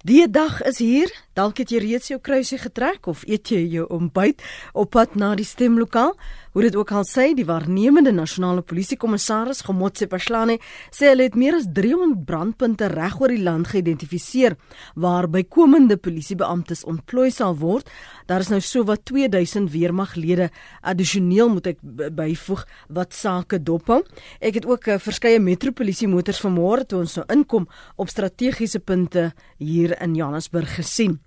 Die dag is hier. Dalk het jy reeds jou kruisie getrek of eet jy jou ontbyt op pad na die stemlokaal. Hoe dit ook al sê, die waarnemende nasionale polisiekommissaris, Gomotse Pashlane, sê hulle het meer as 300 brandpunte reg oor die land geïdentifiseer waar bykomende polisiebeamptes ontplooi sal word. Daar is nou sowat 2000 weermaglede addisioneel moet ek byvoeg wat sake dophou. Ek het ook uh, verskeie metropolisie motors vanmôre toe ons nou inkom op strategiese punte hier in Johannesburg gesien.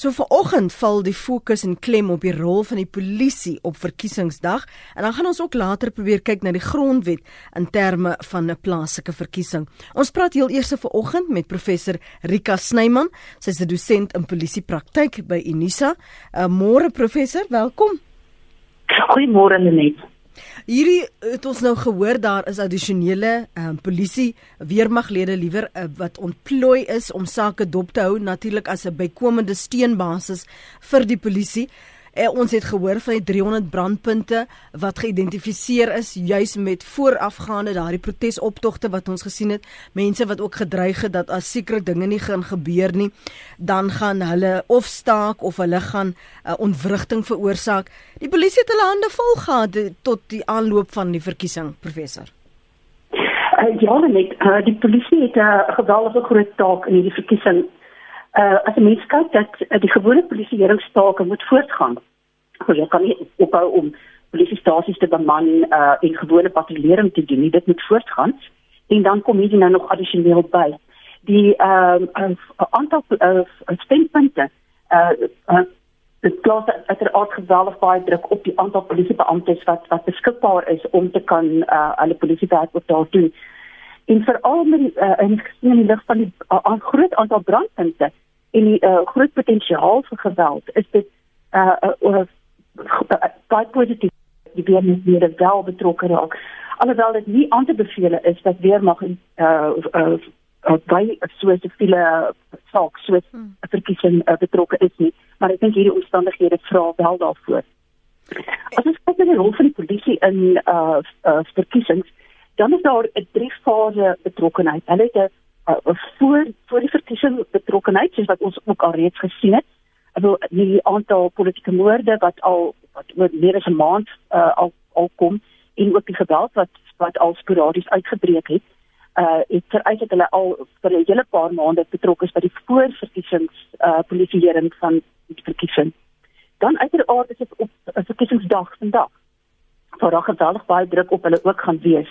So vanoggend val die fokus en klem op die rol van die polisie op verkiesingsdag en dan gaan ons ook later probeer kyk na die grondwet in terme van 'n plaaslike verkiesing. Ons praat heel eers vanoggend met professor Rika Snyman. Sy's 'n dosent in polisiepraktyk by Unisa. Uh, Môre professor, welkom. Goeiemôre Lenet. Hierdie het ons nou gehoor daar is addisionele um, polisie weermaglede liewer uh, wat ontplooi is om sake dop te hou natuurlik as 'n bykomende steunbasis vir die polisie. Eh, ons het gehoor van die 300 brandpunte wat geïdentifiseer is juis met voorafgaande daardie protesoptogte wat ons gesien het, mense wat ook gedreig het dat as sekere dinge nie gaan gebeur nie, dan gaan hulle of staak of hulle gaan 'n uh, ontwrigting veroorsaak. Die polisie het hulle hande vol gehad tot die aanloop van die verkiesing, professor. Uh, ja, net uh, die polisie het 'n uh, geweldige groot taak in hierdie verkiesing uh, as 'n mens kyk dat uh, die gewone polisieeringstake moet voortgaan. Hoe jy kan nie ophou om polisiestasies te beman uh, en gewone patrullering te doen nie. Dit moet voortgaan. En dan kom hier nou nog addisioneel by die ehm um, aantal uh, stempunte uh, uh dit plaas uiteraard geweldig baie druk op die aantal polisiebeamptes wat wat beskikbaar is om te kan uh, hulle polisiewerk op daar doen. En veral met die uh, in die lig van die uh, groot aantal brandpunte en die uh, groot potensiaal vir geweld is dit uh, uh, uh, baie positief die weermagte wel betrokke raak. Alhoewel dit nie aan te beveel is dat weermag uh, uh, uh, by so 'n siviele saak so 'n hmm. verkiesing uh, betrokke is nie, maar ek dink hierdie omstandighede vra wel daarvoor. As ons kyk na die rol van die polisie in uh, uh verkiesings, dan is daar 'n drie fase betrokkenheid. Hulle het 'n uh, voor voor die verkiesing betrokkenheid soos wat ons ook al reeds gesien het. Also die aantal politieke moorde wat al wat oor meer as 'n maand uh, al al kom en ook die geweld wat wat al sporadies uitgebreek het. Uh ek vereis dat hulle al vir 'n hele paar maande betrokke is by die voorverkiesings uh polisieering van die verkiesing. Dan uiteraard is dit op 'n verkiesingsdag vandag. Daar raak geweldig baie druk op hulle ook gaan wees.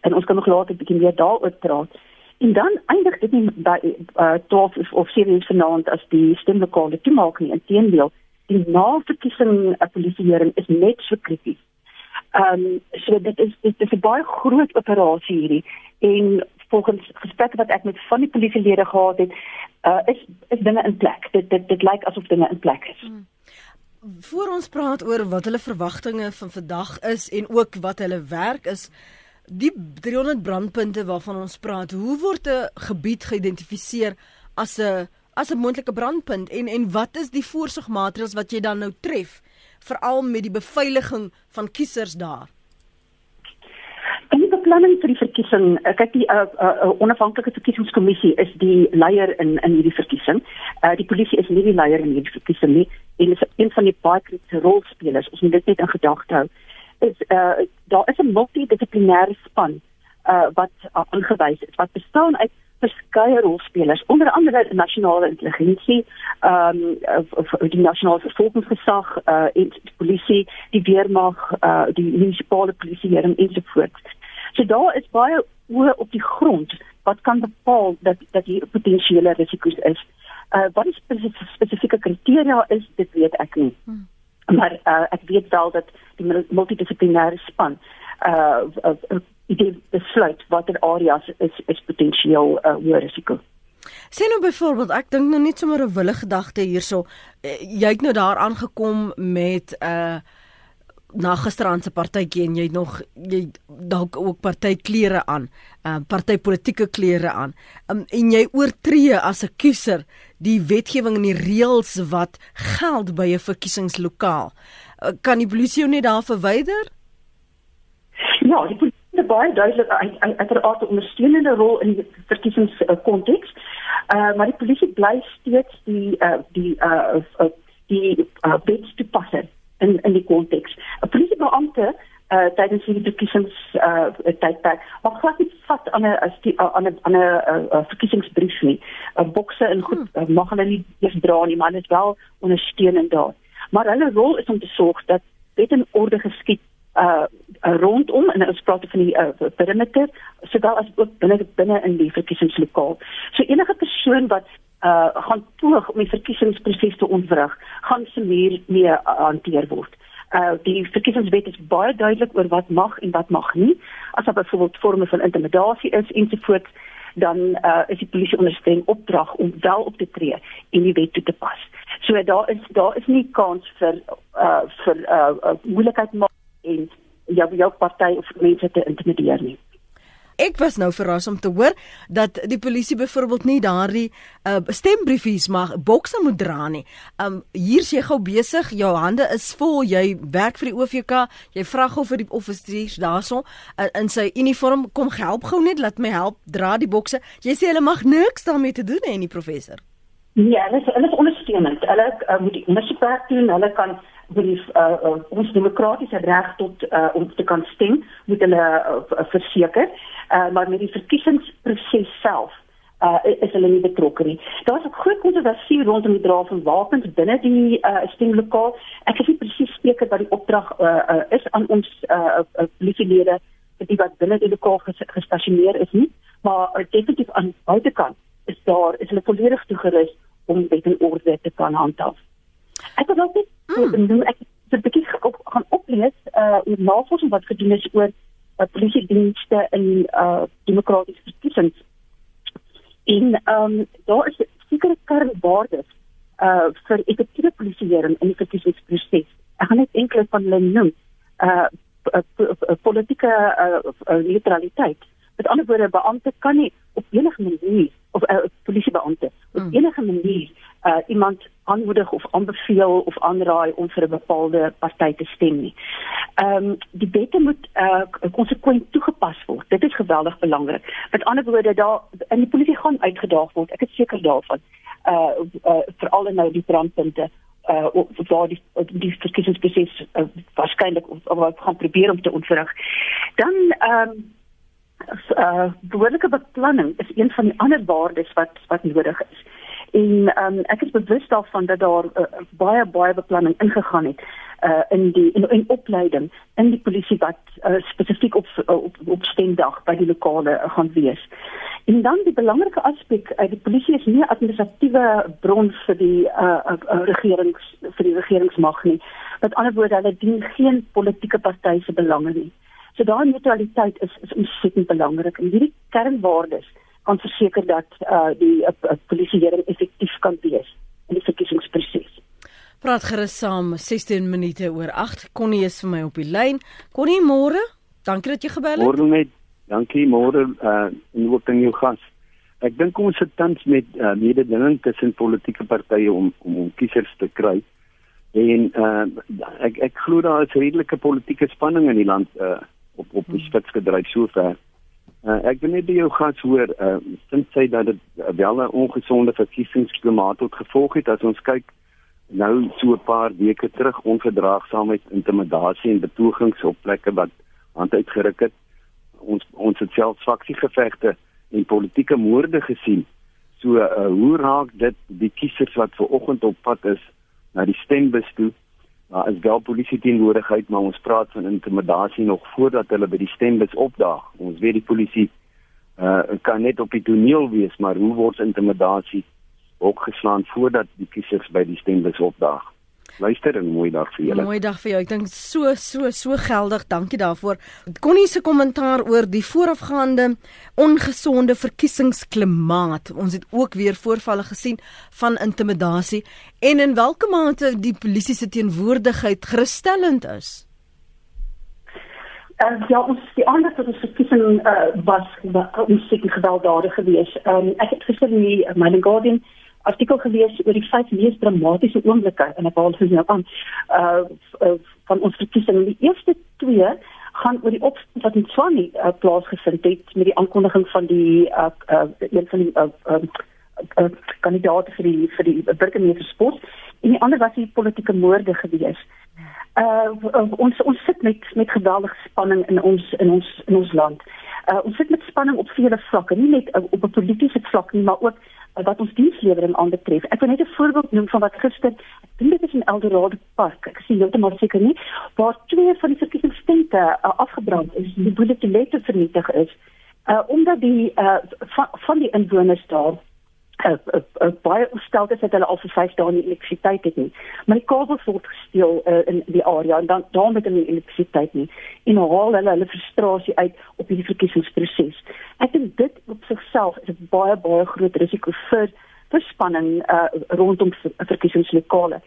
En ons kan nog later 'n bietjie meer daaroor praat. En dan eindig dit nie by uh, 12 of, of 7 uur vanaand as die stemlokale toemaak nie. Inteendeel, die naverkiesing uh, polisieering is net so krities. Ehm um, so dit is dit is 'n baie groot operasie hierdie en volgens gesprekke wat ek met van die polisielede gehad het, uh, is is dinge in plek. Dit dit dit lyk asof dinge in plek is. Hmm. Voor ons praat oor wat hulle verwagtinge van vandag is en ook wat hulle werk is, die 300 brandpunte waarvan ons praat, hoe word 'n gebied geïdentifiseer as 'n as 'n moontlike brandpunt en en wat is die voorsorgmaatreëls wat jy dan nou tref veral met die beveiliging van kiesers daar? Beplanning vir die verkiesing, eh, kyk die uh, uh, onafhanklike verkiesingskommissie is die leier in in hierdie verkiesing. Uh, die polisie is nie die leier in hierdie verkiesing nie en is een van die baie kritiese rolspelers. Ons moet dit net in gedagte hou is uh daar is 'n multidissiplinêre span uh wat aangewys is wat bestaan uit verskeie rolspelers onder andere die nasionale intelligensie ehm um, die nasionale vervolgingsgesag uh en die polisie die weermag uh die munisipale polisieering ensovoorts. So daar is baie oë op die grond wat kan bepaal dat dat hier potensiële risiko's is. Uh wat die spesifieke kriteria is, dit weet ek nie. Hmm maar uh, ek weet wel dat die multidissiplinêre span uh, uh, uh besluit watter areas is is potensieel uh, hoë risiko. Sien nou byvoorbeeld ek dink nou net sommer 'n wille gedagte hierso uh, jy het nou daar aangekom met 'n uh, na gisterand se partytjie en jy nog jy dalk ook partyklere aan, uh partypolitiese klere aan. Um, en jy oortree as 'n kiezer die wetgewing en die reëls wat geld by 'n verkiesingslokaal. Uh, kan die polisie jou net daar verwyder? Ja, die polisie baie duidelik uit 'n aard ondersteunende rol in die verkiesingskonteks. Uh maar die polisie bly steeds die uh die uh, uh die uh, wet toepasser in in die konteks. 'n Polisiebeampte uh tydens hierdie verkiesings uh tydperk maar glad nie vat aan 'n aan 'n aan 'n verkiesingsbrief nie. 'n uh, Bokse en goed hmm. uh, mag hulle nie eers dra nie, maar hulle is wel ondersteunend daar. Maar hulle rol is om te sorg dat wet en orde geskied uh rondom en ons praat van die uh, perimeter sowel as ook binne binne in die verkiesingslokaal. So enige persoon wat uh gaan poog om die verkiesingsproses te ontwrig, gaan se muur mee uh, hanteer word. Uh die verkiesingswet is baie duidelik oor wat mag en wat mag nie. As daar byvoorbeeld vorme van intimidasie is ensovoorts, dan uh is die polisie onder streng opdrag om wel op te tree en die wet toe te pas. So daar is daar is nie kans vir uh vir uh, uh moeilikheid maak en jou jou party of mense te intimideer nie. Ek was nou verras om te hoor dat die polisie byvoorbeeld nie daardie uh, stembriefies mag bokse moet dra nie. Um hier's jy gou besig, jou hande is vol, jy werk vir die OVK, jy vra gou vir die offisiers daarson uh, in sy uniform, kom help gou net, laat my help dra die bokse. Jy sê hulle mag niks daarmee te doen hê nie, professor. Nee, hulle is hulle is ondersteunend. Hulle uh, moet die ondersoek doen, hulle kan brief uh, uh, ons demokratiese reg tot uh, om te kan stem moet hulle uh, verseker. Uh, maar met die verkiesingsproses self uh, is hulle nie betrokke nie. Daar's 'n groot kontroversie rondom die dra van wapens binne die uh, stemlokaal. Ek is nie presies seker wat die opdrag uh, uh, is aan ons uh, uh, polisielede die wat binne die lokaal gestasioneer is nie. Maar uh, definitief aan buitekant is daar is hulle volledig toegerus om wet en orde te kan handhaaf. Ek wil ook net mm. bedoel ek het 'n bietjie gaan oplees uh oor navorsing wat gedoen is oor wat polisie dienste in uh demokratiese verkiesings in ehm um, daar is sekere kernwaardes uh vir effektiewe polisieering in die verkiesingsproses. Ek gaan net enkele van hulle noem. Uh politieke uh, neutraliteit. Met ander woorde, beampte kan nie op enige manier of 'n uh, polisiebeampte op mm. enige manier uh, iemand aanmoedig of aanbeveel of aanraai om vir 'n bepaalde party te stem nie. Ehm um, die wette moet uh, konsekwent toegepas word. Dit is geweldig belangrik. Met ander woorde, daar in die polisie gaan uitgedaag word. Ek is seker daarvan. Uh, uh veral nou die brandpunte uh waar die die verkiesingsproses uh, waarskynlik of, wat gaan probeer om te ontwrig. Dan ehm um, uh behoorlike beplanning is een van die ander waardes wat wat nodig is. En um, ek is bewus daarvan dat daar uh, baie baie beplanning ingegaan het uh, in die in, in opleiding in die polisie wat uh, spesifiek op, op op stemdag by die lokale uh, gaan wees. En dan die belangrike aspek, uh, die polisie is nie 'n administratiewe bron vir die uh, uh, uh, regerings vir die regeringsmag nie. Met ander woorde, hulle dien geen politieke party se belange nie. So daai neutraliteit is is ontsettend belangrik en hierdie kernwaardes kan verseker dat uh, die uh, uh, polisieering effektief kan wees in die verkiesingsproses. Praat gerus saam 16 minute oor 8. Connie is vir my op die lyn. Connie, môre. Dankie dat jy gebel het. Môre met dankie môre uh en ook aan jou gas. Ek dink ons sit tans met uh, mededinging tussen politieke partye om om om kiesers te kry. En uh ek ek glo daar is redelike politieke spanning in die land uh op op die hmm. spits gedryf sover. Uh, ek wil net by jou gas hoor, uh, sinds sy dat dit uh, wel 'n ongesonde verkiesingsklimaat tot gevolg het as ons kyk nou so 'n paar weke terug onverdraagsaamheid, intimidasie en betogings op plekke wat hand uitgeruk het. Ons ons het self faksiegevegte en politieke moorde gesien. So uh, hoe raak dit die kiesers wat ver oggend op pad is na die stembus toe? Daar is wel polisie teenwoordigheid, maar ons praat van intimidasie nog voordat hulle by die stembus opdaag. Ons weet die polisie uh, kan net op die toneel wees, maar hoe word intimidasie ook geslaan voordat die kiesers by die stembus opdaag? Luister en mooi dag vir julle. Mooi dag vir jou. Ek dink so so so geldig. Dankie daarvoor. Connie se kommentaar oor die voorafgaande ongesonde verkiesingsklimaat. Ons het ook weer voorvalle gesien van intimidasie en in watter mate die polisie se teenwoordigheid gerusstellend is. Uh, ja, ons die ander tot die verkiesing uh, was ons seker gewelddadig geweest. Um, ek het gister in die uh, My Guardian artikel gelees oor die vyf mees dramatiese oomblikke en ek wil gesê nou aan uh, uh van ons verkiesing. Die eerste twee gaan oor die opstand wat in Swani uh, plaasgevind het met die aankondiging van die uh, uh een van die uh, uh, uh, kandidaat vir die vir die burgemeesterspos en die ander was die politieke moorde gewees. Uh ons ons sit met met geweldige spanning in ons in ons in ons land. Uh ons sit met spanning op vele vlakke, nie net uh, op 'n politieke vlak nie, maar ook uh, wat ons dienslewering aanbetref. Ek wil net 'n voorbeeld noem van wat gister, ek dink dit is in Eldorado Park, ek sien heeltemal seker nie, waar twee van die verkiesingstente uh, afgebrand is, die bulletine vernietig is. Uh omdat die uh van, van die inwoners daar uh, uh, uh, baie opstel is dat hulle al vir 5 dae nie elektrisiteit het nie. Maar die kabels word gesteel uh, in die area en dan daar met hulle elektrisiteit nie. En haal hulle hulle frustrasie uit op hierdie verkiesingsproses. Ek dink dit op sigself is 'n baie baie groot risiko vir verspanning uh, rondom verkiesingslokale.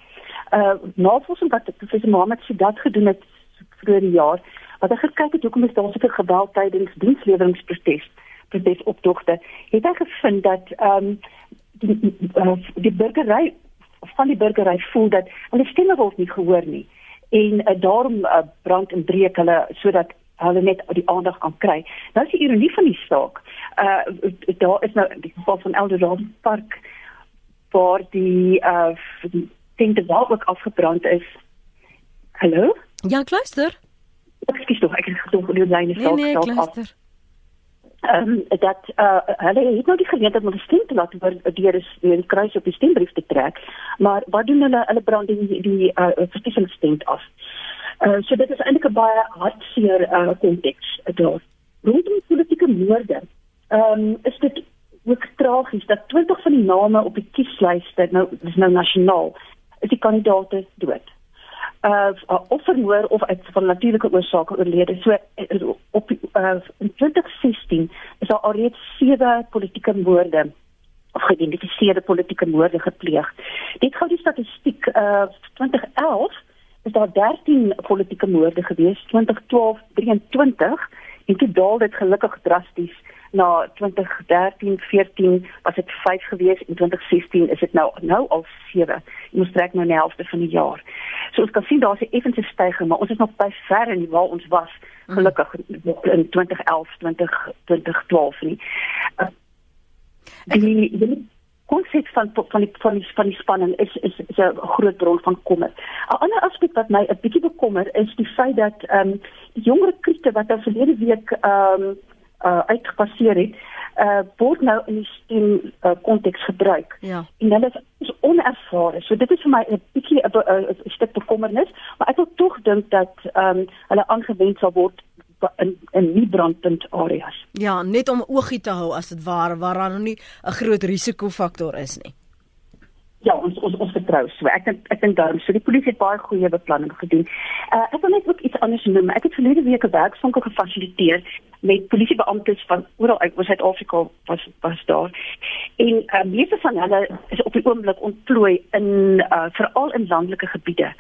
Uh navorsing wat professor Mohammed Sidat gedoen het vroeër die jaar, wat hy gekyk het hoekom is daar soveel geweld tydens diensleweringproses protesoptogte, het hy gevind dat ehm um, die uh, die burgery van die burgery voel dat hulle stemme word nie gehoor nie en uh, daarom uh, brand en breek hulle sodat hulle net die aandag kan kry. Nou is die ironie van die saak. Uh daar is nou die geval van Eldorado Park waar die uh die tente waar ook afgebrand is. Hallo? Ja. Ek skiet tog, ek het gedoen die lyne nee, nee, self af. Ehm um, dat eh uh, hulle het nou die geleentheid om die stem te laat hoor deur is deur die kruis op die stembrief te trek maar wat doen hulle hulle brand die die eh uh, verkiesingsstem af. Eh uh, so dit is eintlik 'n baie hartseer eh uh, konteks daar. Rondom politieke moorde ehm um, is dit ook tragies dat 20 van die name op die kieslyste nou dis nou nasionaal is die kandidaate dood uh of vermoor of uit van natuurlike oorsake oorlede. So uh, op uh, in 2016 is daar alreeds sewe politieke moorde of geïdentifiseerde politieke moorde gepleeg. Dit gou die statistiek uh 2011 is daar 13 politieke moorde gewees, 2012 23 en toe daal dit gelukkig drasties na 2013 14 was dit 5 gewees en 2016 is dit nou nou al 7 ons trek nou na helfte van die jaar so ons kan sien daar's 'n effense stygings maar ons is nog baie ver in waar ons was mm. gelukkig in 2011 20 2012 nie uh, die, die konsep van van die van die, van die spanning is is is 'n groot bron van kommer. 'n Ander aspek wat my 'n bietjie bekommer is die feit dat ehm um, die jonger kriete wat nou verlede week ehm um, uh, uitgepasseer het, uh, word nou in die stem uh, konteks gebruik. Ja. En hulle is onervare. So dit is vir my 'n bietjie 'n stuk bekommernis, maar ek wil tog dink dat ehm um, hulle aangewend sal word in in nie brandpunt areas. Ja, net om oogie te hou as dit ware waar daar nog nie 'n groot risikofaktor is nie. Ja, ons ons ons vertrou. So ek dink ek dink daarom so die polisie het baie goeie beplanning gedoen. Uh ek wil net ook iets anders noem. Ek het verlede week 'n werkswinkel gefasiliteer met polisiebeamptes van oral uit Suid-Afrika was was daar. En uh, meeste van hulle is op die oomblik ontplooi in uh, veral in landelike gebiede.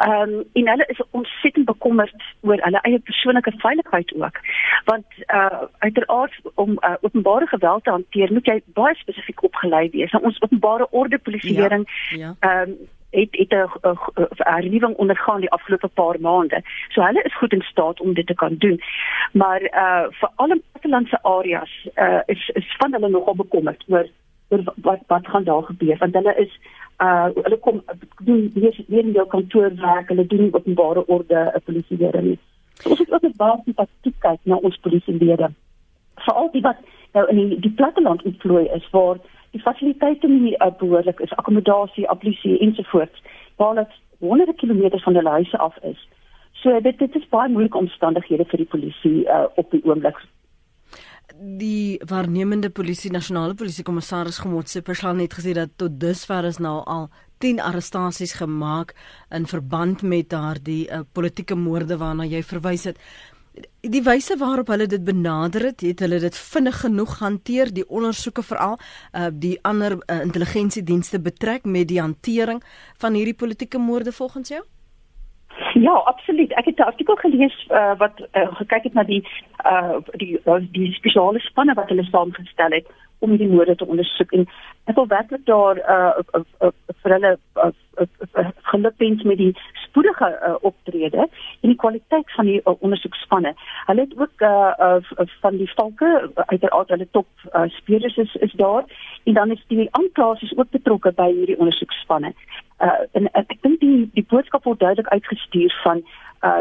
Ehm um, en hulle is ontsettend bekommerd oor hulle eie persoonlike veiligheid ook. Want uh uiteraard om uh, openbare geweld te hanteer, moet jy baie spesifiek opgelei wees. Nou, ons openbare orde polisieering ehm ja, ja. um, het het 'n hernuwing ondergaan die afgelope paar maande. So hulle is goed in staat om dit te kan doen. Maar uh vir alle plattelandse areas uh is is van hulle nogal bekommerd oor oor wat wat gaan daar gebeur want hulle is uh hulle kom doen hier hier in jou kantoorwerk, hulle doen openbare orde, 'n uh, polisiewerk. So ons het ook 'n baie simpatiek kyk na ons polisielede. Veral die wat nou in die, die platteland ontplooi is waar die fasiliteite nie uh, behoorlik is, akkommodasie, ablusie ensovoorts, waar dit honderde kilometers van hulle huise af is. So dit dit is baie moeilike omstandighede vir die polisie uh, op die oomblik. Die waarnemende polisie nasionale polisie kommissaris Gemotse Perslaan het gesê dat tot dusver is nou al 10 arrestasies gemaak in verband met daardie uh, politieke moorde waarna jy verwys het die wyse waarop hulle dit benader het, het hulle dit vinnig genoeg hanteer, die ondersoeke veral uh die ander uh, intelligensiedienste betrek met die hantering van hierdie politieke moorde volgens jou? Ja, absoluut. Ek het 'n artikel gelees uh, wat uh, gekyk het na die uh die uh, die spesiale spanne wat hulle saamgestel het om die moorde te ondersoek en ek wil werklik daar uh, uh, uh, vir hulle uh, uh, uh, gelukwens met die spoedige uh, optrede en die kwaliteit van die uh, ondersoekspanne. Hulle het ook uh, uh, van die valke uiteraard hulle top uh, spelers is is daar en dan is die aanklaers ook betrokke by hierdie ondersoekspanne. Uh, en ek dink die die boodskap word duidelik uitgestuur van uh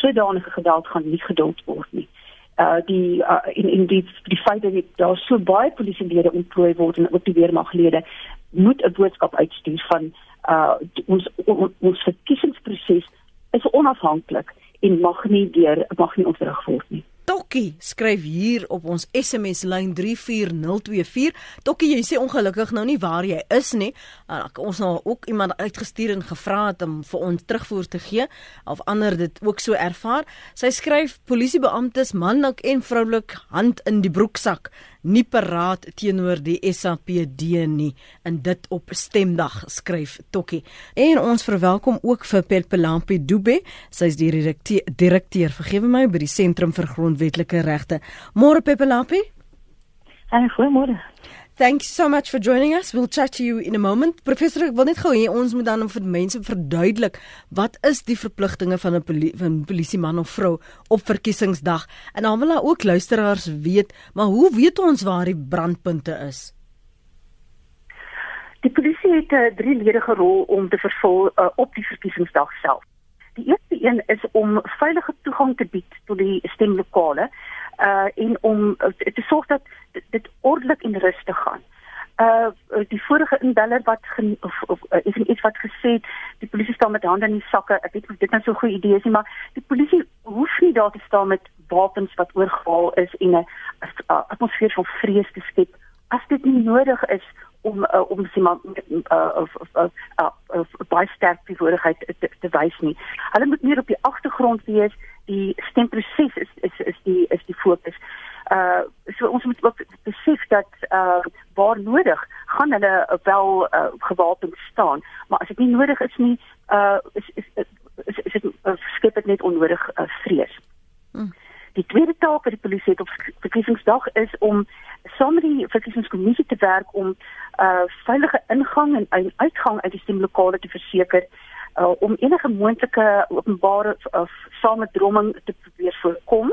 sodanige geweld gaan nie geduld word nie. Uh die uh, in in die die feit dat daar so baie polisielede ontplooi word en ook die weermaglede moet 'n boodskap uitstuur van uh ons ons, ons verkiesingsproses is onafhanklik en mag nie deur mag nie onderrig word nie. Tokkie skryf hier op ons SMS lyn 34024. Tokkie, jy sê ongelukkig nou nie waar jy is nie. Uh, ons nou ook iemand uitgestuur en gevra het om vir ons terugvoer te gee of ander dit ook so ervaar. Sy skryf polisiebeamptes manlik en vroulik hand in die broeksak nie paraat teenoor die SAPD nie in dit op stemdag skryf Tokkie. En ons verwelkom ook vir Pelpelampi Dube, sy is die direkteur, direkteur vergewe my by die Sentrum vir Grondwetlike Regte. Môre Pelpelampi? Hallo, goeiemôre. Thanks so much for joining us. We'll chat to you in a moment. Professor, ek wil net gou hê ons moet dan vir mense verduidelik wat is die verpligtinge van 'n poli van polisieman of vrou op verkiesingsdag? En dan wil ook luisteraars weet, maar hoe weet ons waar die brandpunte is? Die polisie het 'n drieledige rol om te vervul uh, op die verkiesingsdag self. Die eerste een is om veilige toegang te bied tot die stemlokale uh en om uh, te sorg dat dit ordelik en rustig gaan. Uh die vorige inbeller wat gen, of of uh, iets wat gesê het die polisie staan met hande in die sakke. Ek weet dit nou so 'n goeie idee is nie, maar die polisie hoef nie daar te staan met wapens wat oorgehaal is en 'n atmosfeer van vrees te skep as dit nie nodig is om uh, om sy man uh, of of of, uh, of sterk bevoordigheid te, te wys nie. Hulle moet meer op die agtergrond wees. Die stemproses is is is die is die fokus. Uh so ons moet ook besef dat uh waar nodig gaan hulle wel uh, gewapend staan, maar as dit nie nodig is nie, uh is is is, is dit uh, skep dit net onnodig uh, vrees. Hmm. Die tweede taak wat die polisie het op verkiesingsdag is om saam met die verkiesingskommissie te werk om uh veilige ingang en uitgang uit die stemlokale te verseker uh om enige moontlike openbare of samedromming te probeer voorkom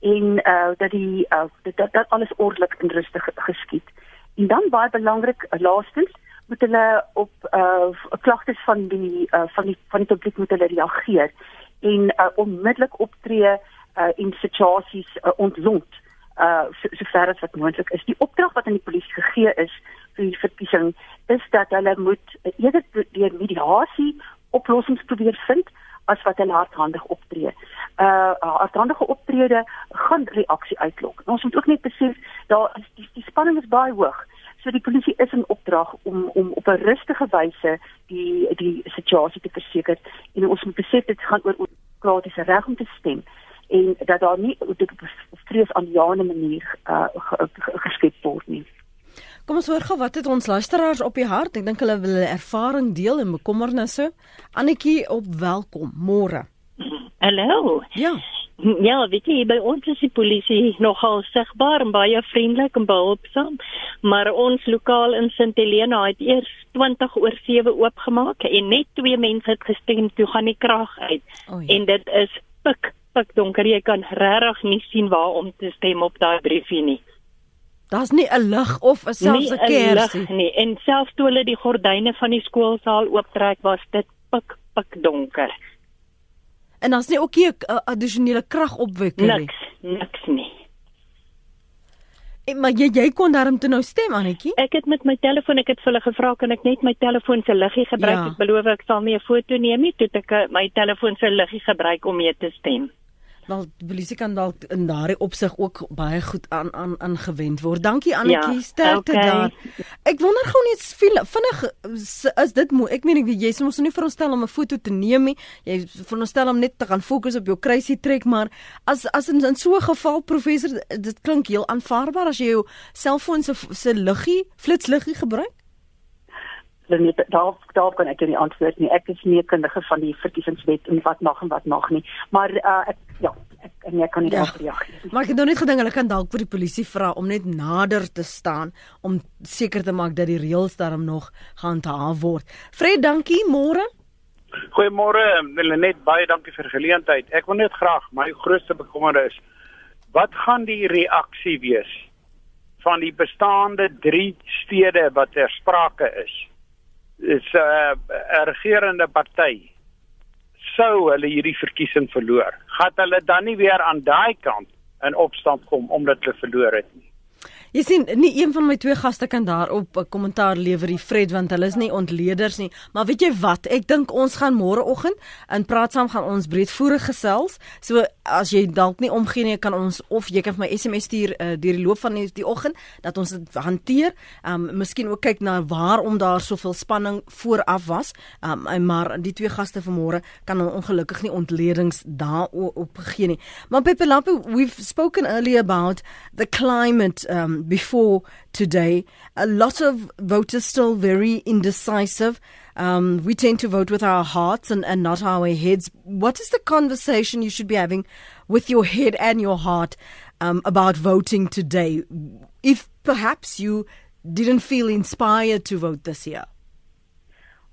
en uh dat die uh dat, dat alles ordelik en rustig geskied. En dan baie belangrik uh, laastens moet hulle op uh klagtes van die uh van die van die publiek moet hulle reageer en uh onmiddellik optree uh in situasies uh, ontlont uh sover so as wat moontlik is. Die opdrag wat aan die polisie gegee is vir die verkiesing is dat hulle moet uh, eerder deur mediasie oplossings probeer vind as wat hulle hardhandig optree. Uh hardhandige optrede gaan reaksie uitlok. Ons moet ook net besef daar is die, die spanning is baie hoog. So die polisie is in opdrag om om op 'n rustige wyse die die situasie te verseker en ons moet besef dit gaan oor demokratiese reg om te stem en dat daar nie op 'n vrees aan jare manier uh geskep word nie. Kom ons hoor gou wat het ons luisteraars op die hart. Ek dink hulle wil hulle ervaring deel en bekommernisse. Annetjie op welkom. Môre. Hallo. Ja. Ja, weet jy, by ons is die polisie nogal sigbaar en baie vriendelik en behulpsaam, maar ons lokaal in St Helena het eers 20 oor 7 oopgemaak en net twee mense het gestem toe gaan die krag uit. Oh, ja. En dit is pik pik donker. Jy kan regtig nie sien waar om te stem op daai briefie nie. Daar's nie 'n lig of 'n selfs 'n kersie nie. En selfs toe hulle die gordyne van die skoolsaal ooptrek, was dit pik pik donker. En daar's nie ook 'n addisionele kragopwekker nie. Niks, niks nie. En maar jy jy kon daarom toe nou stem Annetjie? Ek het met my telefoon, ek het vir hulle gevra kan ek net my telefoon se liggie gebruik? Ja. Ek beloof ek sal nie 'n foto neem nie, toe ek eh, my telefoon se liggie gebruik om mee te stem. Wel die polisie kan dalk in daardie opsig ook baie goed aan aan aangewend word. Dankie Annetjie, ja, sterkte okay. daar. Ek wonder gou net vinnig is dit moe. Ek meen ek jy sê ons moet nie veronderstel om 'n foto te neem nie. Jy veronderstel om net te gaan fokus op jou kruisie trek, maar as as in, in so 'n geval professor dit klink heel aanvaarbaar as jy jou selfoon se se liggie, flitsliggie gebruik dan daar daar kan ek nie antwoord nie. Ek is nie kundige van die verkiesingswet en wat mag en wat mag nie. Maar uh, ek ja, ek en ek kan nie ja. daarop reageer. Maar ek het nog net gedink hulle kan dalk vir die polisie vra om net nader te staan om seker te maak dat die reëls daarom nog gehandhaaf word. Fred, dankie. Môre. Goeiemôre, net baie dankie vir die geleentheid. Ek wil net graag my grootste bekommerde is wat gaan die reaksie wees van die bestaande 3 stede wat ter sprake is? Is 'n uh, regerende party sou hulle hierdie verkiesing verloor. Gaan hulle dan nie weer aan daai kant in opstand kom omdat hulle verloor het nie? Jy sien, nie een van my twee gaste kan daarop 'n kommentaar lewer, die Fred, want hulle is nie ontleeders nie. Maar weet jy wat? Ek dink ons gaan môreoggend in praat saam gaan ons breedvoerig gesels. So as jy dalk nie omgee nie, kan ons of jy kan vir my SMS stuur uh, deur die loop van die, die oggend dat ons dit hanteer. Um miskien ook kyk na waarom daar soveel spanning vooraf was. Um maar die twee gaste vanmôre kan ongelukkig nie ontledings daarop gee nie. Maar Pepe Lampo, we've spoken earlier about the climate um before today. A lot of voters still very indecisive. Um, we tend to vote with our hearts and, and not our heads. What is the conversation you should be having with your head and your heart um, about voting today? If perhaps you didn't feel inspired to vote this year.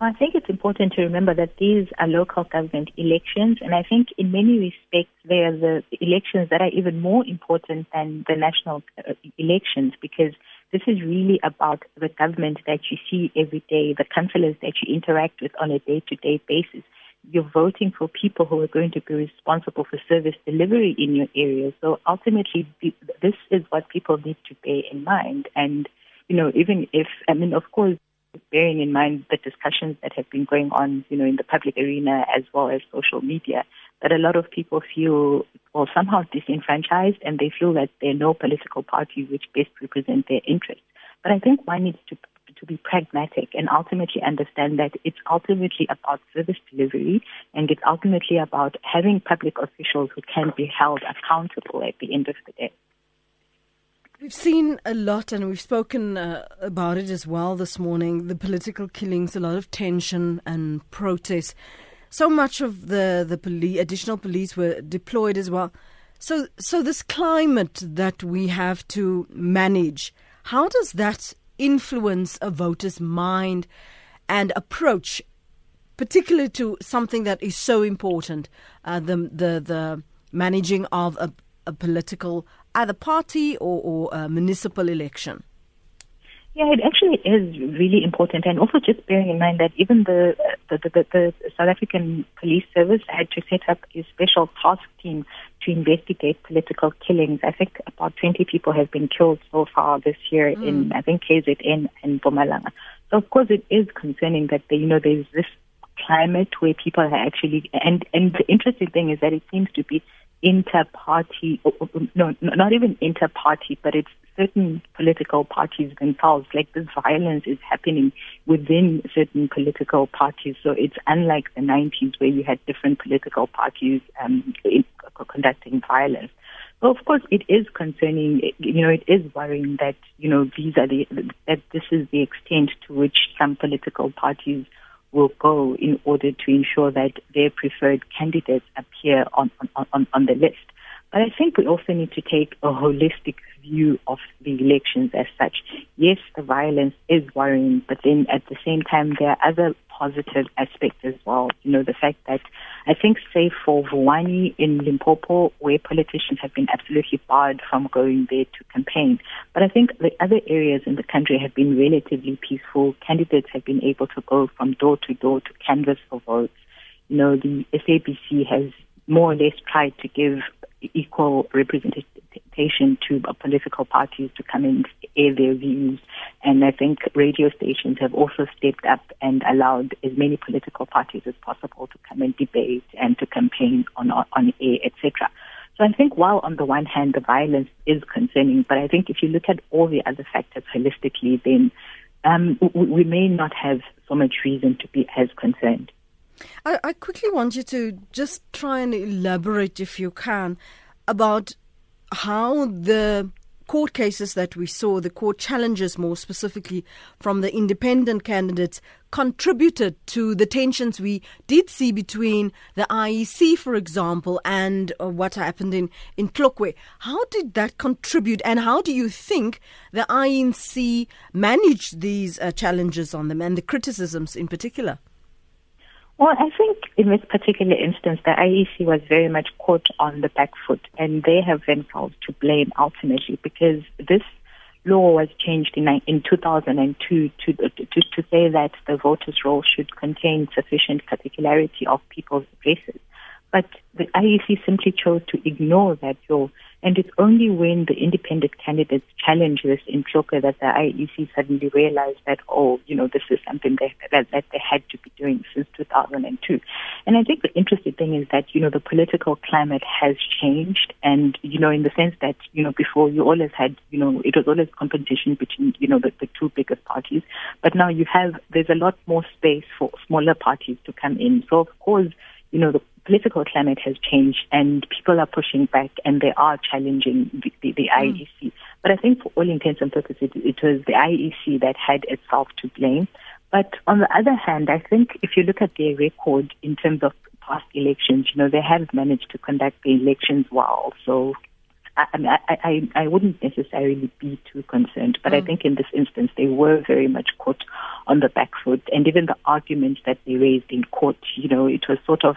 I think it's important to remember that these are local government elections, and I think in many respects they are the elections that are even more important than the national uh, elections because this is really about the government that you see every day, the councillors that you interact with on a day to day basis. You're voting for people who are going to be responsible for service delivery in your area. So ultimately, this is what people need to bear in mind. And, you know, even if, I mean, of course, bearing in mind the discussions that have been going on, you know, in the public arena as well as social media, that a lot of people feel well somehow disenfranchised and they feel that there are no political parties which best represent their interests. But I think one needs to to be pragmatic and ultimately understand that it's ultimately about service delivery and it's ultimately about having public officials who can be held accountable at the end of the day. We've seen a lot and we've spoken uh, about it as well this morning the political killings, a lot of tension and protest. So much of the, the police, additional police were deployed as well. So, so, this climate that we have to manage, how does that influence a voter's mind and approach, particularly to something that is so important, uh, the, the, the managing of a, a political either party or, or a municipal election? Yeah, it actually is really important, and also just bearing in mind that even the the, the, the South African Police Service had to set up a special task team to investigate political killings. I think about 20 people have been killed so far this year mm. in I think KZN and Bomalanga. So of course it is concerning that you know there's this climate where people are actually and and the interesting thing is that it seems to be inter-party, no, not even inter-party, but it's certain political parties themselves. Like this violence is happening within certain political parties. So it's unlike the 90s where you had different political parties um, conducting violence. So of course it is concerning, you know, it is worrying that, you know, these are the, that this is the extent to which some political parties will go in order to ensure that their preferred candidates appear on, on, on, on the list. But I think we also need to take a holistic view of the elections as such. Yes, the violence is worrying, but then at the same time, there are other positive aspects as well. You know, the fact that I think, say, for Vuani in Limpopo, where politicians have been absolutely barred from going there to campaign. But I think the other areas in the country have been relatively peaceful. Candidates have been able to go from door to door to canvass for votes. You know, the SABC has more or less tried to give equal representation to political parties to come and air their views. And I think radio stations have also stepped up and allowed as many political parties as possible to come and debate and to campaign on, on air, etc. So I think while on the one hand the violence is concerning, but I think if you look at all the other factors holistically, then um, we, we may not have so much reason to be as concerned. I, I quickly want you to just try and elaborate, if you can, about how the court cases that we saw, the court challenges more specifically from the independent candidates, contributed to the tensions we did see between the IEC, for example, and uh, what happened in, in Klokwe. How did that contribute, and how do you think the IEC managed these uh, challenges on them and the criticisms in particular? Well, I think in this particular instance, the IEC was very much caught on the back foot, and they have been themselves to blame ultimately because this law was changed in, in 2002 to, to, to say that the voters' roll should contain sufficient particularity of people's addresses. But the IEC simply chose to ignore that law and it's only when the independent candidates challenge this in Tloka that the IEC suddenly realized that, oh, you know, this is something that, that, that they had to be doing since 2002. And I think the interesting thing is that, you know, the political climate has changed. And, you know, in the sense that, you know, before you always had, you know, it was always competition between, you know, the, the two biggest parties. But now you have, there's a lot more space for smaller parties to come in. So, of course, you know, the political climate has changed and people are pushing back and they are challenging the, the, the mm. IEC. But I think for all intents and purposes, it was the IEC that had itself to blame. But on the other hand, I think if you look at their record in terms of past elections, you know, they have managed to conduct the elections well. So I, I, I, I wouldn't necessarily be too concerned, but mm. I think in this instance they were very much caught on the back foot, and even the arguments that they raised in court, you know, it was sort of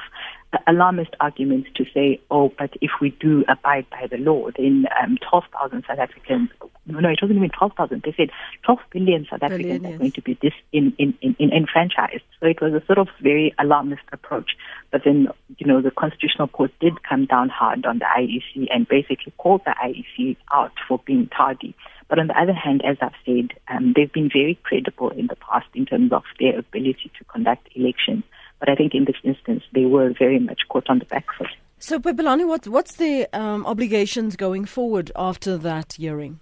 alarmist arguments to say, oh, but if we do abide by the law, then um, 12,000 South Africans, no, no, it wasn't even 12,000. They said 12 billion South Africans billion, yes. are going to be dis, in, in, in, in enfranchised. So it was a sort of very alarmist approach. But then, you know, the Constitutional Court did come down hard on the IEC and basically called the IEC out for being tardy. But on the other hand, as I've said, um, they've been very credible in the past in terms of their ability to conduct elections. But I think in this instance, they were very much caught on the back foot. So, Pepelani, what, what's the um, obligations going forward after that hearing?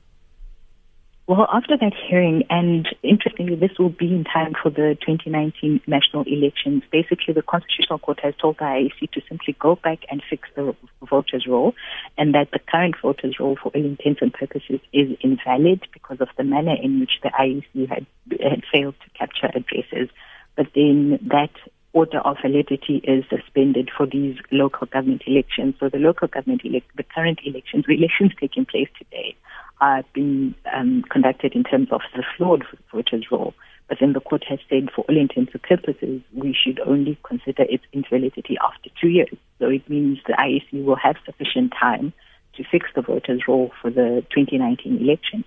Well, after that hearing, and interestingly, this will be in time for the 2019 national elections. Basically, the Constitutional Court has told the IEC to simply go back and fix the voters' roll, and that the current voters' roll, for all intents and purposes, is invalid because of the manner in which the IEC had, had failed to capture addresses. But then that order of validity is suspended for these local government elections. So the local government elect, the current elections, elections taking place today, are being um, conducted in terms of the flawed voters' roll. But then the court has said, for all intents and purposes, we should only consider its invalidity after two years. So it means the IEC will have sufficient time to fix the voters' roll for the 2019 elections.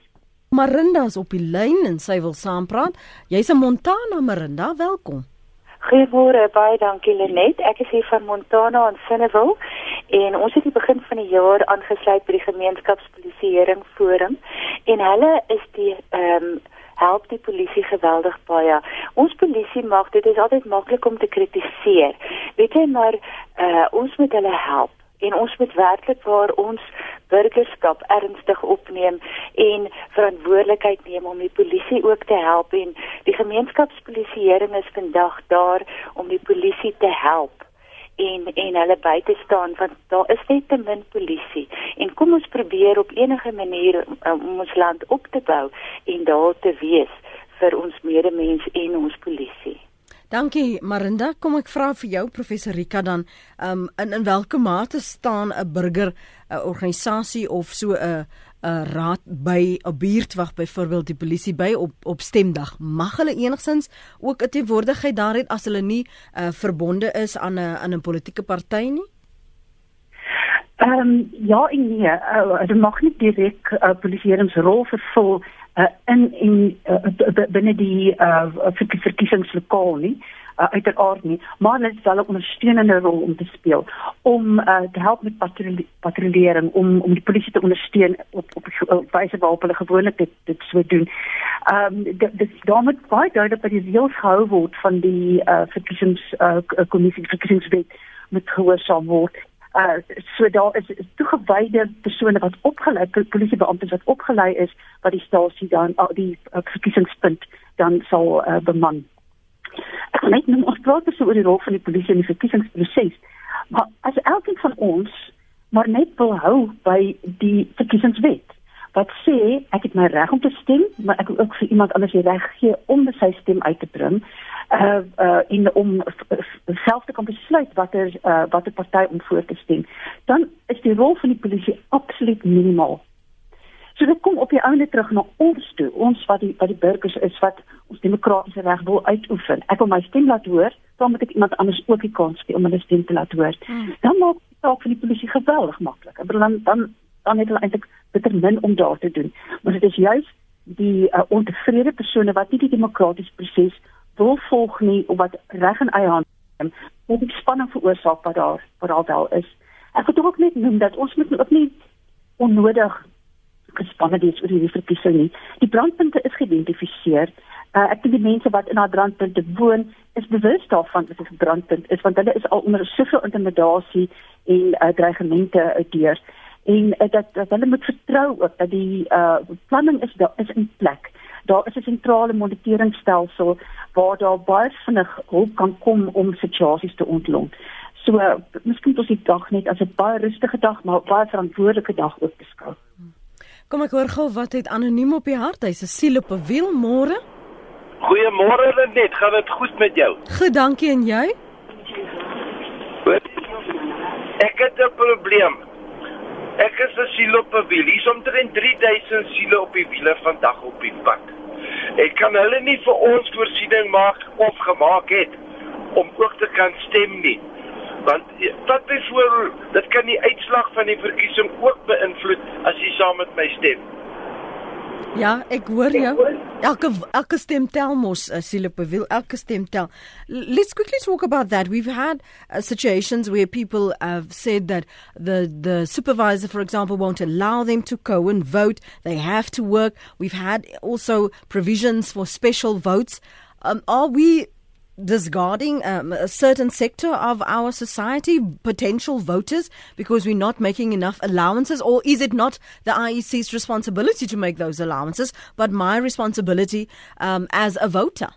Marinda is op die lyn en sy wil saampraat. Montana Marinda, welkom. Goeiemôre, baie dankie Lenet. Ek is hier van Montana in Sinneville en ons het die begin van die jaar aangesluit by die gemeenskapspolisieering forum en hulle is die ehm um, help die polisie geweldig baie. Ons polisie mag dit is altyd maklik om te kritiseer. Weet jy maar uh, ons moet hulle help en ons moet werklik waar ons burgerskap ernstig opneem en verantwoordelikheid neem om die polisie ook te help. En die gemeenskapspolisieering is vandag daar om die polisie te help en en hulle by te staan want daar is net te min polisie. En kom ons probeer op enige manier um, om ons land op te bou en daar te wees vir ons medemens en ons polisie Dankie Marinda, kom ek vra vir jou professor Rika dan, um, in in watter mate staan 'n burger 'n organisasie of so 'n 'n raad by 'n buurtwag byvoorbeeld die polisie by op op stemdag? Mag hulle enigstens ook 'n teenwoordigheid daar het as hulle nie uh, verbonde is aan 'n aan 'n politieke party nie? Ehm um, ja, en nee, uh, hulle mag nie direk uh, polisieeringsrol vervul uh, in en uh, binne die uh, verkiesingslokaal nie uh, uiteraard nie maar hulle het wel 'n ondersteunende rol om te speel om uh, te help met patrouillering om om die polisie te ondersteun op op, op wyse waarop hulle gewoonlik dit dit sou doen. Ehm um, dit daar moet baie duidelik by die reëls gehou word van die uh, verkiesings uh, kommissie verkiesingswet met gehoorsaam word uh so daar is toegewyde persone wat opgelei polisiebeamptes wat opgelei is wat die stasie dan uh, die uh, verkiesingspunt dan sal uh, beman. Ek net nou ons praat so oor die rol van die polisie in die verkiesingsproses. Maar as elkeen van ons maar net wil hou by die verkiesingswet wat sê ek het my reg om te stem, maar ek wil ook vir iemand anders die reg gee om sy stem uit te bring uh uh in om self te kan besluit watter uh watter party om voor te stem dan is die rol van die polisie absoluut minimaal So dit kom op die ouene terug na ons toe, ons wat die wat die burgers is wat ons demokratiese reg wil uitoefen. Ek wil my stem laat hoor, dan moet ek iemand anders ook die kans gee om hulle stem te laat hoor. Hmm. Dan maak dit ook vir die polisie geweldig maklik. Dan dan dan het hulle eintlik bitter min om daar te doen. Maar dit is juist die uh, ontevrede persone wat nie die demokratiese proses wil volg nie of wat reg in eie hand neem, wat die spanning veroorsaak wat daar wat daar wel is. Ek wil ook net noem dat ons moet ook nie onnodig gespanne wees oor hierdie verkiesing nie. Die brandpunte is geïdentifiseer. Uh, ek dink die mense wat in daardie brandpunte woon is bewus daarvan dat dit 'n brandpunt is want hulle is al onder soveel intimidasie en uh, dreigemente uitdeur en uh, dat, dat hulle moet vertrou ook dat die uh, planning is daar is in plek. Daar is 'n sentrale moniteringstelsel waar daar baie vinnig hulp kan kom om situasies te ontlont. So, uh, miskien ons die dag net as 'n baie rustige dag, maar baie verantwoordelike dag ook beskou. Kom ek hoor gou wat het anoniem op die hart. Hy's 'n siel op 'n wiel môre. Goeiemôre Lenet, gaan dit goed met jou? Goed, dankie en jy? Ek het 'n probleem. Ek is 'n siel op 'n wiel. Hier's omtrent 3000 siele op die wiele vandag op die pad. Ek kan hulle nie vir ons voorsiening maak of gemaak het om ook te kan stem nie want wat byvoorbeeld dit kan die uitslag van die verkiesing ook beïnvloed as jy saam met my stem. Ja, ek hoor jou. Elke elke stem tel mos, uh, elke stem tel. Let's quickly talk about that. We've had uh, situations where people have said that the the supervisor for example won't allow them to go and vote. They have to work. We've had also provisions for special votes. Um, are we discarding um, a certain sector of our society, potential voters, because we're not making enough allowances? Or is it not the IEC's responsibility to make those allowances, but my responsibility um, as a voter?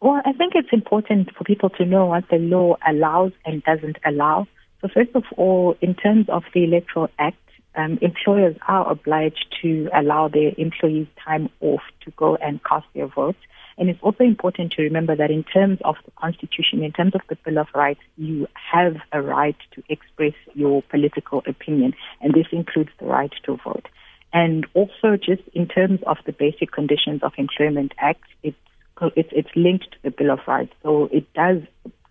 Well, I think it's important for people to know what the law allows and doesn't allow. So, first of all, in terms of the Electoral Act, um, employers are obliged to allow their employees time off to go and cast their votes. And it's also important to remember that in terms of the Constitution, in terms of the Bill of Rights, you have a right to express your political opinion, and this includes the right to vote. And also, just in terms of the basic conditions of Employment Act, it's it's, linked to the Bill of Rights, so it does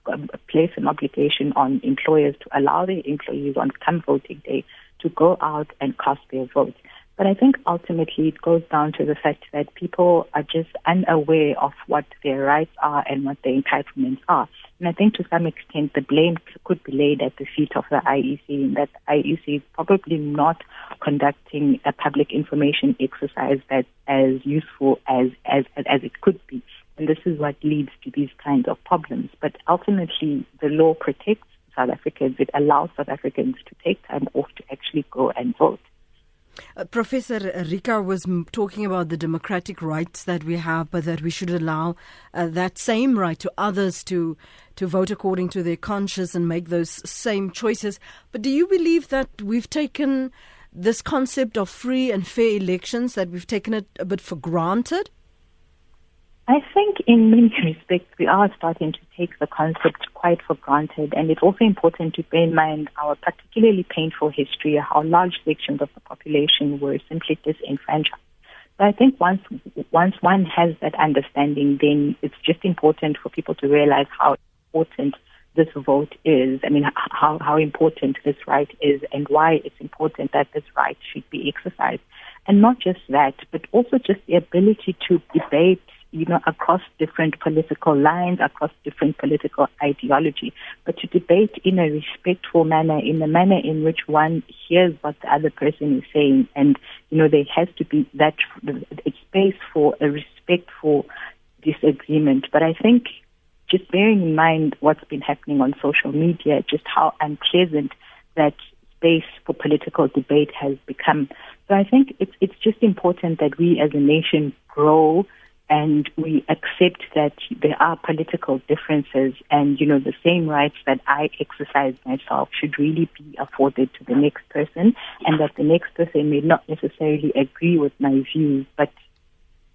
um, place an obligation on employers to allow their employees on come voting day to go out and cast their votes. But I think ultimately it goes down to the fact that people are just unaware of what their rights are and what their entitlements are. And I think to some extent the blame could be laid at the feet of the IEC in that IEC is probably not conducting a public information exercise that's as useful as, as, as it could be. And this is what leads to these kinds of problems. But ultimately, the law protects South Africans. It allows South Africans to take time off to actually go and vote. Uh, Professor Rika was m- talking about the democratic rights that we have, but that we should allow uh, that same right to others to to vote according to their conscience and make those same choices. But do you believe that we've taken this concept of free and fair elections that we've taken it a bit for granted? I think in many respects we are starting to take the concept quite for granted and it's also important to bear in mind our particularly painful history, how large sections of the population were simply disenfranchised. So I think once once one has that understanding, then it's just important for people to realize how important this vote is. I mean, how, how important this right is and why it's important that this right should be exercised. And not just that, but also just the ability to debate you know, across different political lines, across different political ideology, but to debate in a respectful manner, in a manner in which one hears what the other person is saying, and you know, there has to be that space for a respectful disagreement. But I think just bearing in mind what's been happening on social media, just how unpleasant that space for political debate has become. So I think it's it's just important that we as a nation grow and we accept that there are political differences and you know the same rights that I exercise myself should really be afforded to the next person and that the next person may not necessarily agree with my views but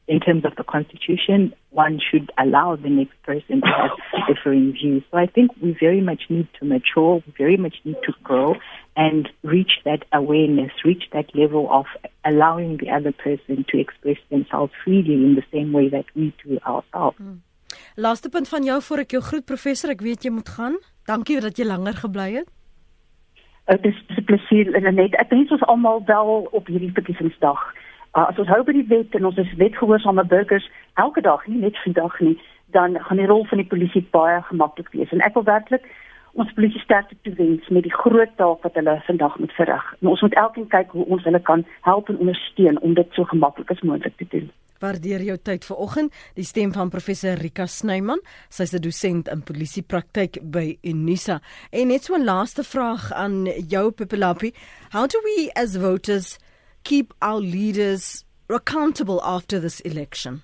in terms of the constitution, one should allow the next person to have differing views. So I think we very much need to mature, we very much need to grow and reach that awareness, reach that level of allowing the other person to express themselves freely in the same way that we do ourselves. Hmm. Laaste punt van jou voor ek jou groet professor, ek weet jy moet gaan. Dankie dat jy langer gebly het. Dit is 'n plesier en net ek dink ons almal wel op hierdie verkiesingsdag. Uh, as ons hou by die wet en ons is wetgehoorsame burgers elke dag, nie net vandag nie, dan gaan die rol van die polisie baie gemaklik wees. En ek wil werklik ons polisie sterkte toewens met die groot taak wat hulle vandag moet verrig. En ons moet elkeen kyk hoe ons hulle kan help en ondersteun om dit so gemaklik as moontlik te doen. Waardeer jou tyd vanoggend. Die stem van professor Rika Snyman, sy's 'n dosent in polisiepraktyk by Unisa. En net so 'n laaste vraag aan jou Pipelapi. How do we as voters keep our leaders accountable after this election?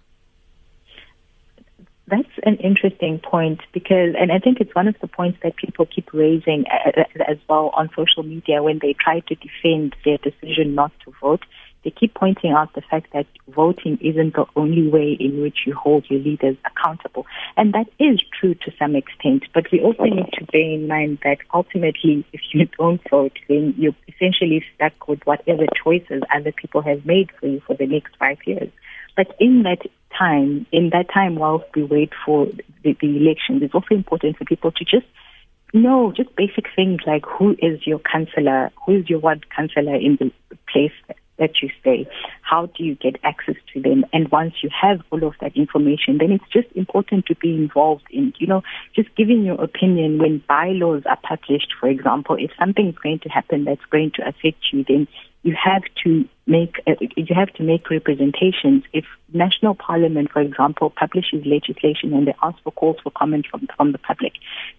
That's an interesting point because, and I think it's one of the points that people keep raising uh, as well on social media when they try to defend their decision not to vote they keep pointing out the fact that voting isn't the only way in which you hold your leaders accountable. And that is true to some extent. But we also need to bear in mind that ultimately, if you don't vote, then you're essentially stuck with whatever choices other people have made for you for the next five years. But in that time, in that time whilst we wait for the, the elections, it's also important for people to just know just basic things like who is your councillor, who is your ward councillor in the place that you stay? How do you get access to them? And once you have all of that information, then it's just important to be involved in, you know, just giving your opinion when bylaws are published, for example, if something is going to happen that's going to affect you, then you have to make uh, you have to make representations. If national parliament, for example, publishes legislation and they ask for calls for comment from from the public,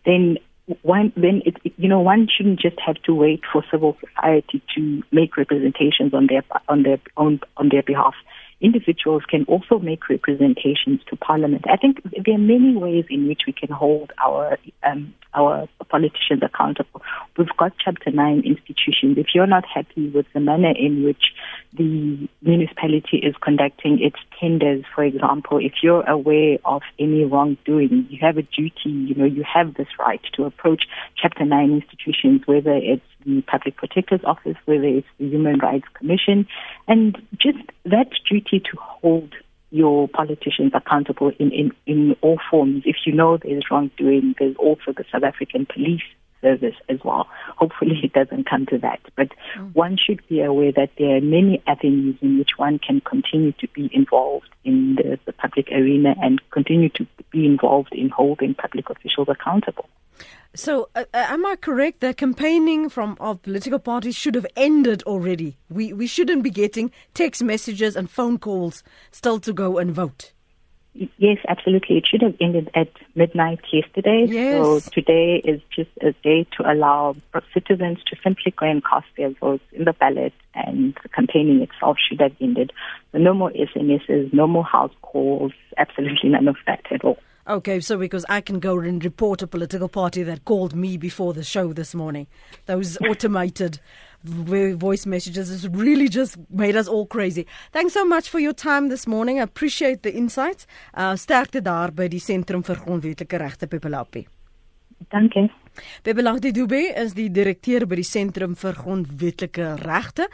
then one then it, you know one shouldn't just have to wait for civil society to make representations on their on their own on their behalf individuals can also make representations to parliament i think there are many ways in which we can hold our um, our politicians accountable. We've got Chapter 9 institutions. If you're not happy with the manner in which the municipality is conducting its tenders, for example, if you're aware of any wrongdoing, you have a duty, you know, you have this right to approach Chapter 9 institutions, whether it's the Public Protector's Office, whether it's the Human Rights Commission, and just that duty to hold your politicians accountable in, in, in all forms. If you know there's wrongdoing, there's also the South African police service as well. Hopefully it doesn't come to that. But mm. one should be aware that there are many avenues in which one can continue to be involved in the, the public arena and continue to be involved in holding public officials accountable. So, uh, uh, am I correct that campaigning from of political parties should have ended already? We we shouldn't be getting text messages and phone calls still to go and vote. Yes, absolutely. It should have ended at midnight yesterday. Yes. So today is just a day to allow citizens to simply go and cast their votes in the ballot, and the campaigning itself should have ended. So no more SMSs, no more house calls, absolutely none of that at all. Okay, so because I can go and report a political party that called me before the show this morning. Those automated voice messages has really just made us all crazy. Thanks so much for your time this morning. I appreciate the insights. Uh sterkte daar by die Sentrum vir Grondwetlike Regte Pepelapi. Dankie. Bebelagdi Dube is die direkteur by die Sentrum vir Grondwetlike Regte.